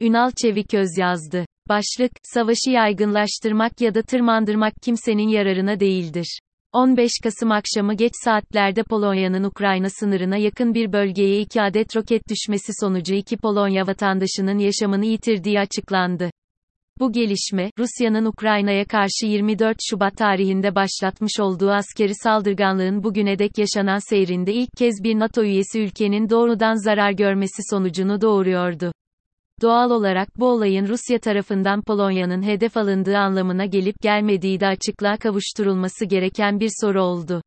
Ünal Çeviköz yazdı. Başlık, savaşı yaygınlaştırmak ya da tırmandırmak kimsenin yararına değildir. 15 Kasım akşamı geç saatlerde Polonya'nın Ukrayna sınırına yakın bir bölgeye iki adet roket düşmesi sonucu iki Polonya vatandaşının yaşamını yitirdiği açıklandı. Bu gelişme, Rusya'nın Ukrayna'ya karşı 24 Şubat tarihinde başlatmış olduğu askeri saldırganlığın bugüne dek yaşanan seyrinde ilk kez bir NATO üyesi ülkenin doğrudan zarar görmesi sonucunu doğuruyordu. Doğal olarak bu olayın Rusya tarafından Polonya'nın hedef alındığı anlamına gelip gelmediği de açıklığa kavuşturulması gereken bir soru oldu.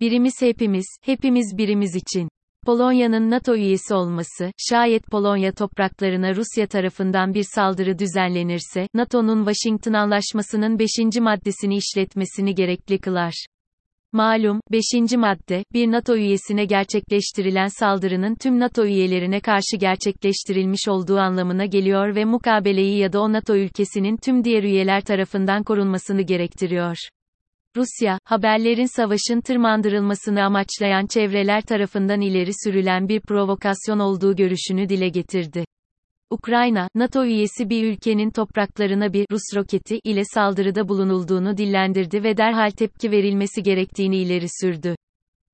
Birimiz hepimiz, hepimiz birimiz için. Polonya'nın NATO üyesi olması, şayet Polonya topraklarına Rusya tarafından bir saldırı düzenlenirse, NATO'nun Washington Anlaşması'nın 5. maddesini işletmesini gerekli kılar. Malum, 5. madde, bir NATO üyesine gerçekleştirilen saldırının tüm NATO üyelerine karşı gerçekleştirilmiş olduğu anlamına geliyor ve mukabeleyi ya da o NATO ülkesinin tüm diğer üyeler tarafından korunmasını gerektiriyor. Rusya, haberlerin savaşın tırmandırılmasını amaçlayan çevreler tarafından ileri sürülen bir provokasyon olduğu görüşünü dile getirdi. Ukrayna, NATO üyesi bir ülkenin topraklarına bir Rus roketi ile saldırıda bulunulduğunu dillendirdi ve derhal tepki verilmesi gerektiğini ileri sürdü.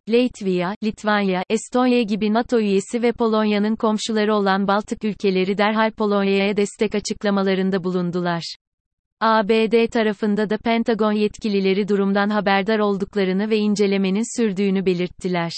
Latvia, Litvanya, Estonya gibi NATO üyesi ve Polonya'nın komşuları olan Baltık ülkeleri derhal Polonya'ya destek açıklamalarında bulundular. ABD tarafında da Pentagon yetkilileri durumdan haberdar olduklarını ve incelemenin sürdüğünü belirttiler.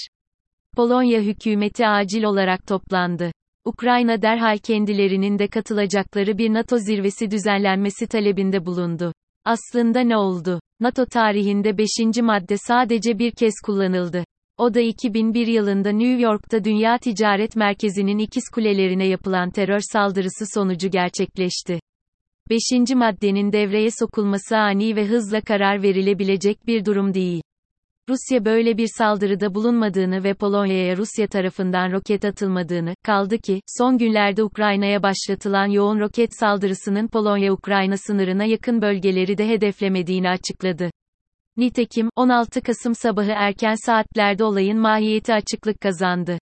Polonya hükümeti acil olarak toplandı. Ukrayna derhal kendilerinin de katılacakları bir NATO zirvesi düzenlenmesi talebinde bulundu. Aslında ne oldu? NATO tarihinde 5. madde sadece bir kez kullanıldı. O da 2001 yılında New York'ta Dünya Ticaret Merkezi'nin ikiz kulelerine yapılan terör saldırısı sonucu gerçekleşti. 5. maddenin devreye sokulması ani ve hızla karar verilebilecek bir durum değil. Rusya böyle bir saldırıda bulunmadığını ve Polonya'ya Rusya tarafından roket atılmadığını, kaldı ki, son günlerde Ukrayna'ya başlatılan yoğun roket saldırısının Polonya-Ukrayna sınırına yakın bölgeleri de hedeflemediğini açıkladı. Nitekim, 16 Kasım sabahı erken saatlerde olayın mahiyeti açıklık kazandı.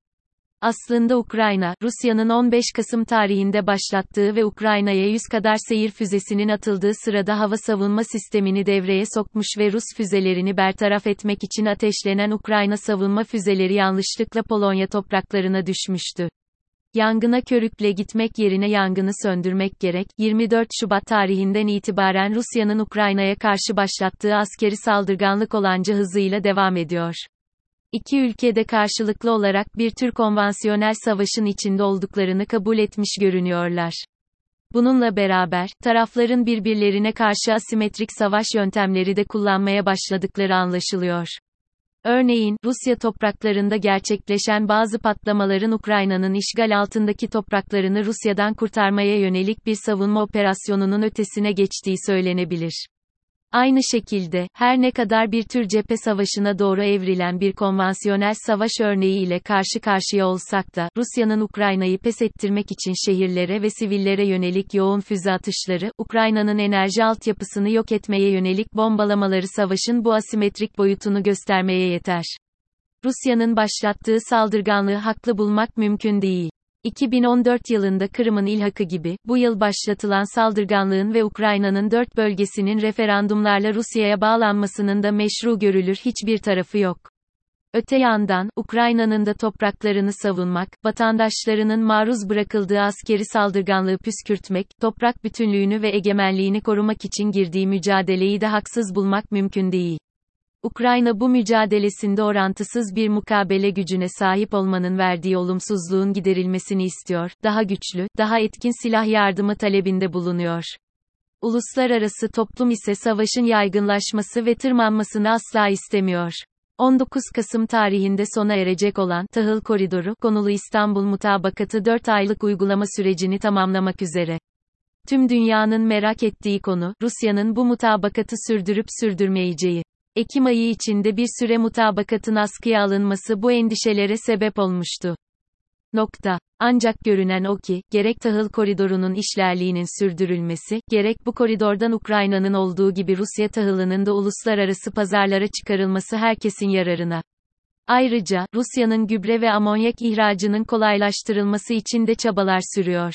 Aslında Ukrayna, Rusya'nın 15 Kasım tarihinde başlattığı ve Ukrayna'ya 100 kadar seyir füzesinin atıldığı sırada hava savunma sistemini devreye sokmuş ve Rus füzelerini bertaraf etmek için ateşlenen Ukrayna savunma füzeleri yanlışlıkla Polonya topraklarına düşmüştü. Yangına körükle gitmek yerine yangını söndürmek gerek. 24 Şubat tarihinden itibaren Rusya'nın Ukrayna'ya karşı başlattığı askeri saldırganlık olanca hızıyla devam ediyor. İki ülkede karşılıklı olarak bir tür konvansiyonel savaşın içinde olduklarını kabul etmiş görünüyorlar. Bununla beraber, tarafların birbirlerine karşı asimetrik savaş yöntemleri de kullanmaya başladıkları anlaşılıyor. Örneğin, Rusya topraklarında gerçekleşen bazı patlamaların Ukrayna'nın işgal altındaki topraklarını Rusya'dan kurtarmaya yönelik bir savunma operasyonunun ötesine geçtiği söylenebilir. Aynı şekilde, her ne kadar bir tür cephe savaşına doğru evrilen bir konvansiyonel savaş örneği ile karşı karşıya olsak da, Rusya'nın Ukrayna'yı pes ettirmek için şehirlere ve sivillere yönelik yoğun füze atışları, Ukrayna'nın enerji altyapısını yok etmeye yönelik bombalamaları savaşın bu asimetrik boyutunu göstermeye yeter. Rusya'nın başlattığı saldırganlığı haklı bulmak mümkün değil. 2014 yılında Kırım'ın ilhakı gibi, bu yıl başlatılan saldırganlığın ve Ukrayna'nın dört bölgesinin referandumlarla Rusya'ya bağlanmasının da meşru görülür hiçbir tarafı yok. Öte yandan, Ukrayna'nın da topraklarını savunmak, vatandaşlarının maruz bırakıldığı askeri saldırganlığı püskürtmek, toprak bütünlüğünü ve egemenliğini korumak için girdiği mücadeleyi de haksız bulmak mümkün değil. Ukrayna bu mücadelesinde orantısız bir mukabele gücüne sahip olmanın verdiği olumsuzluğun giderilmesini istiyor, daha güçlü, daha etkin silah yardımı talebinde bulunuyor. Uluslararası toplum ise savaşın yaygınlaşması ve tırmanmasını asla istemiyor. 19 Kasım tarihinde sona erecek olan Tahıl Koridoru konulu İstanbul Mutabakatı 4 aylık uygulama sürecini tamamlamak üzere. Tüm dünyanın merak ettiği konu, Rusya'nın bu mutabakatı sürdürüp sürdürmeyeceği. Ekim ayı içinde bir süre mutabakatın askıya alınması bu endişelere sebep olmuştu. Nokta. Ancak görünen o ki, gerek tahıl koridorunun işlerliğinin sürdürülmesi, gerek bu koridordan Ukrayna'nın olduğu gibi Rusya tahılının da uluslararası pazarlara çıkarılması herkesin yararına. Ayrıca, Rusya'nın gübre ve amonyak ihracının kolaylaştırılması için de çabalar sürüyor.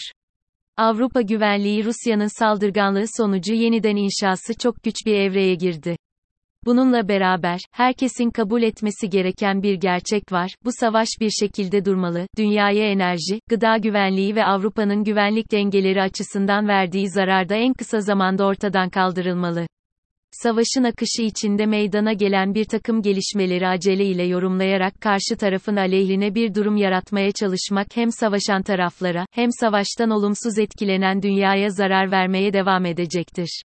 Avrupa güvenliği Rusya'nın saldırganlığı sonucu yeniden inşası çok güç bir evreye girdi. Bununla beraber, herkesin kabul etmesi gereken bir gerçek var, bu savaş bir şekilde durmalı, dünyaya enerji, gıda güvenliği ve Avrupa'nın güvenlik dengeleri açısından verdiği zarar da en kısa zamanda ortadan kaldırılmalı. Savaşın akışı içinde meydana gelen bir takım gelişmeleri aceleyle yorumlayarak karşı tarafın aleyhine bir durum yaratmaya çalışmak hem savaşan taraflara, hem savaştan olumsuz etkilenen dünyaya zarar vermeye devam edecektir.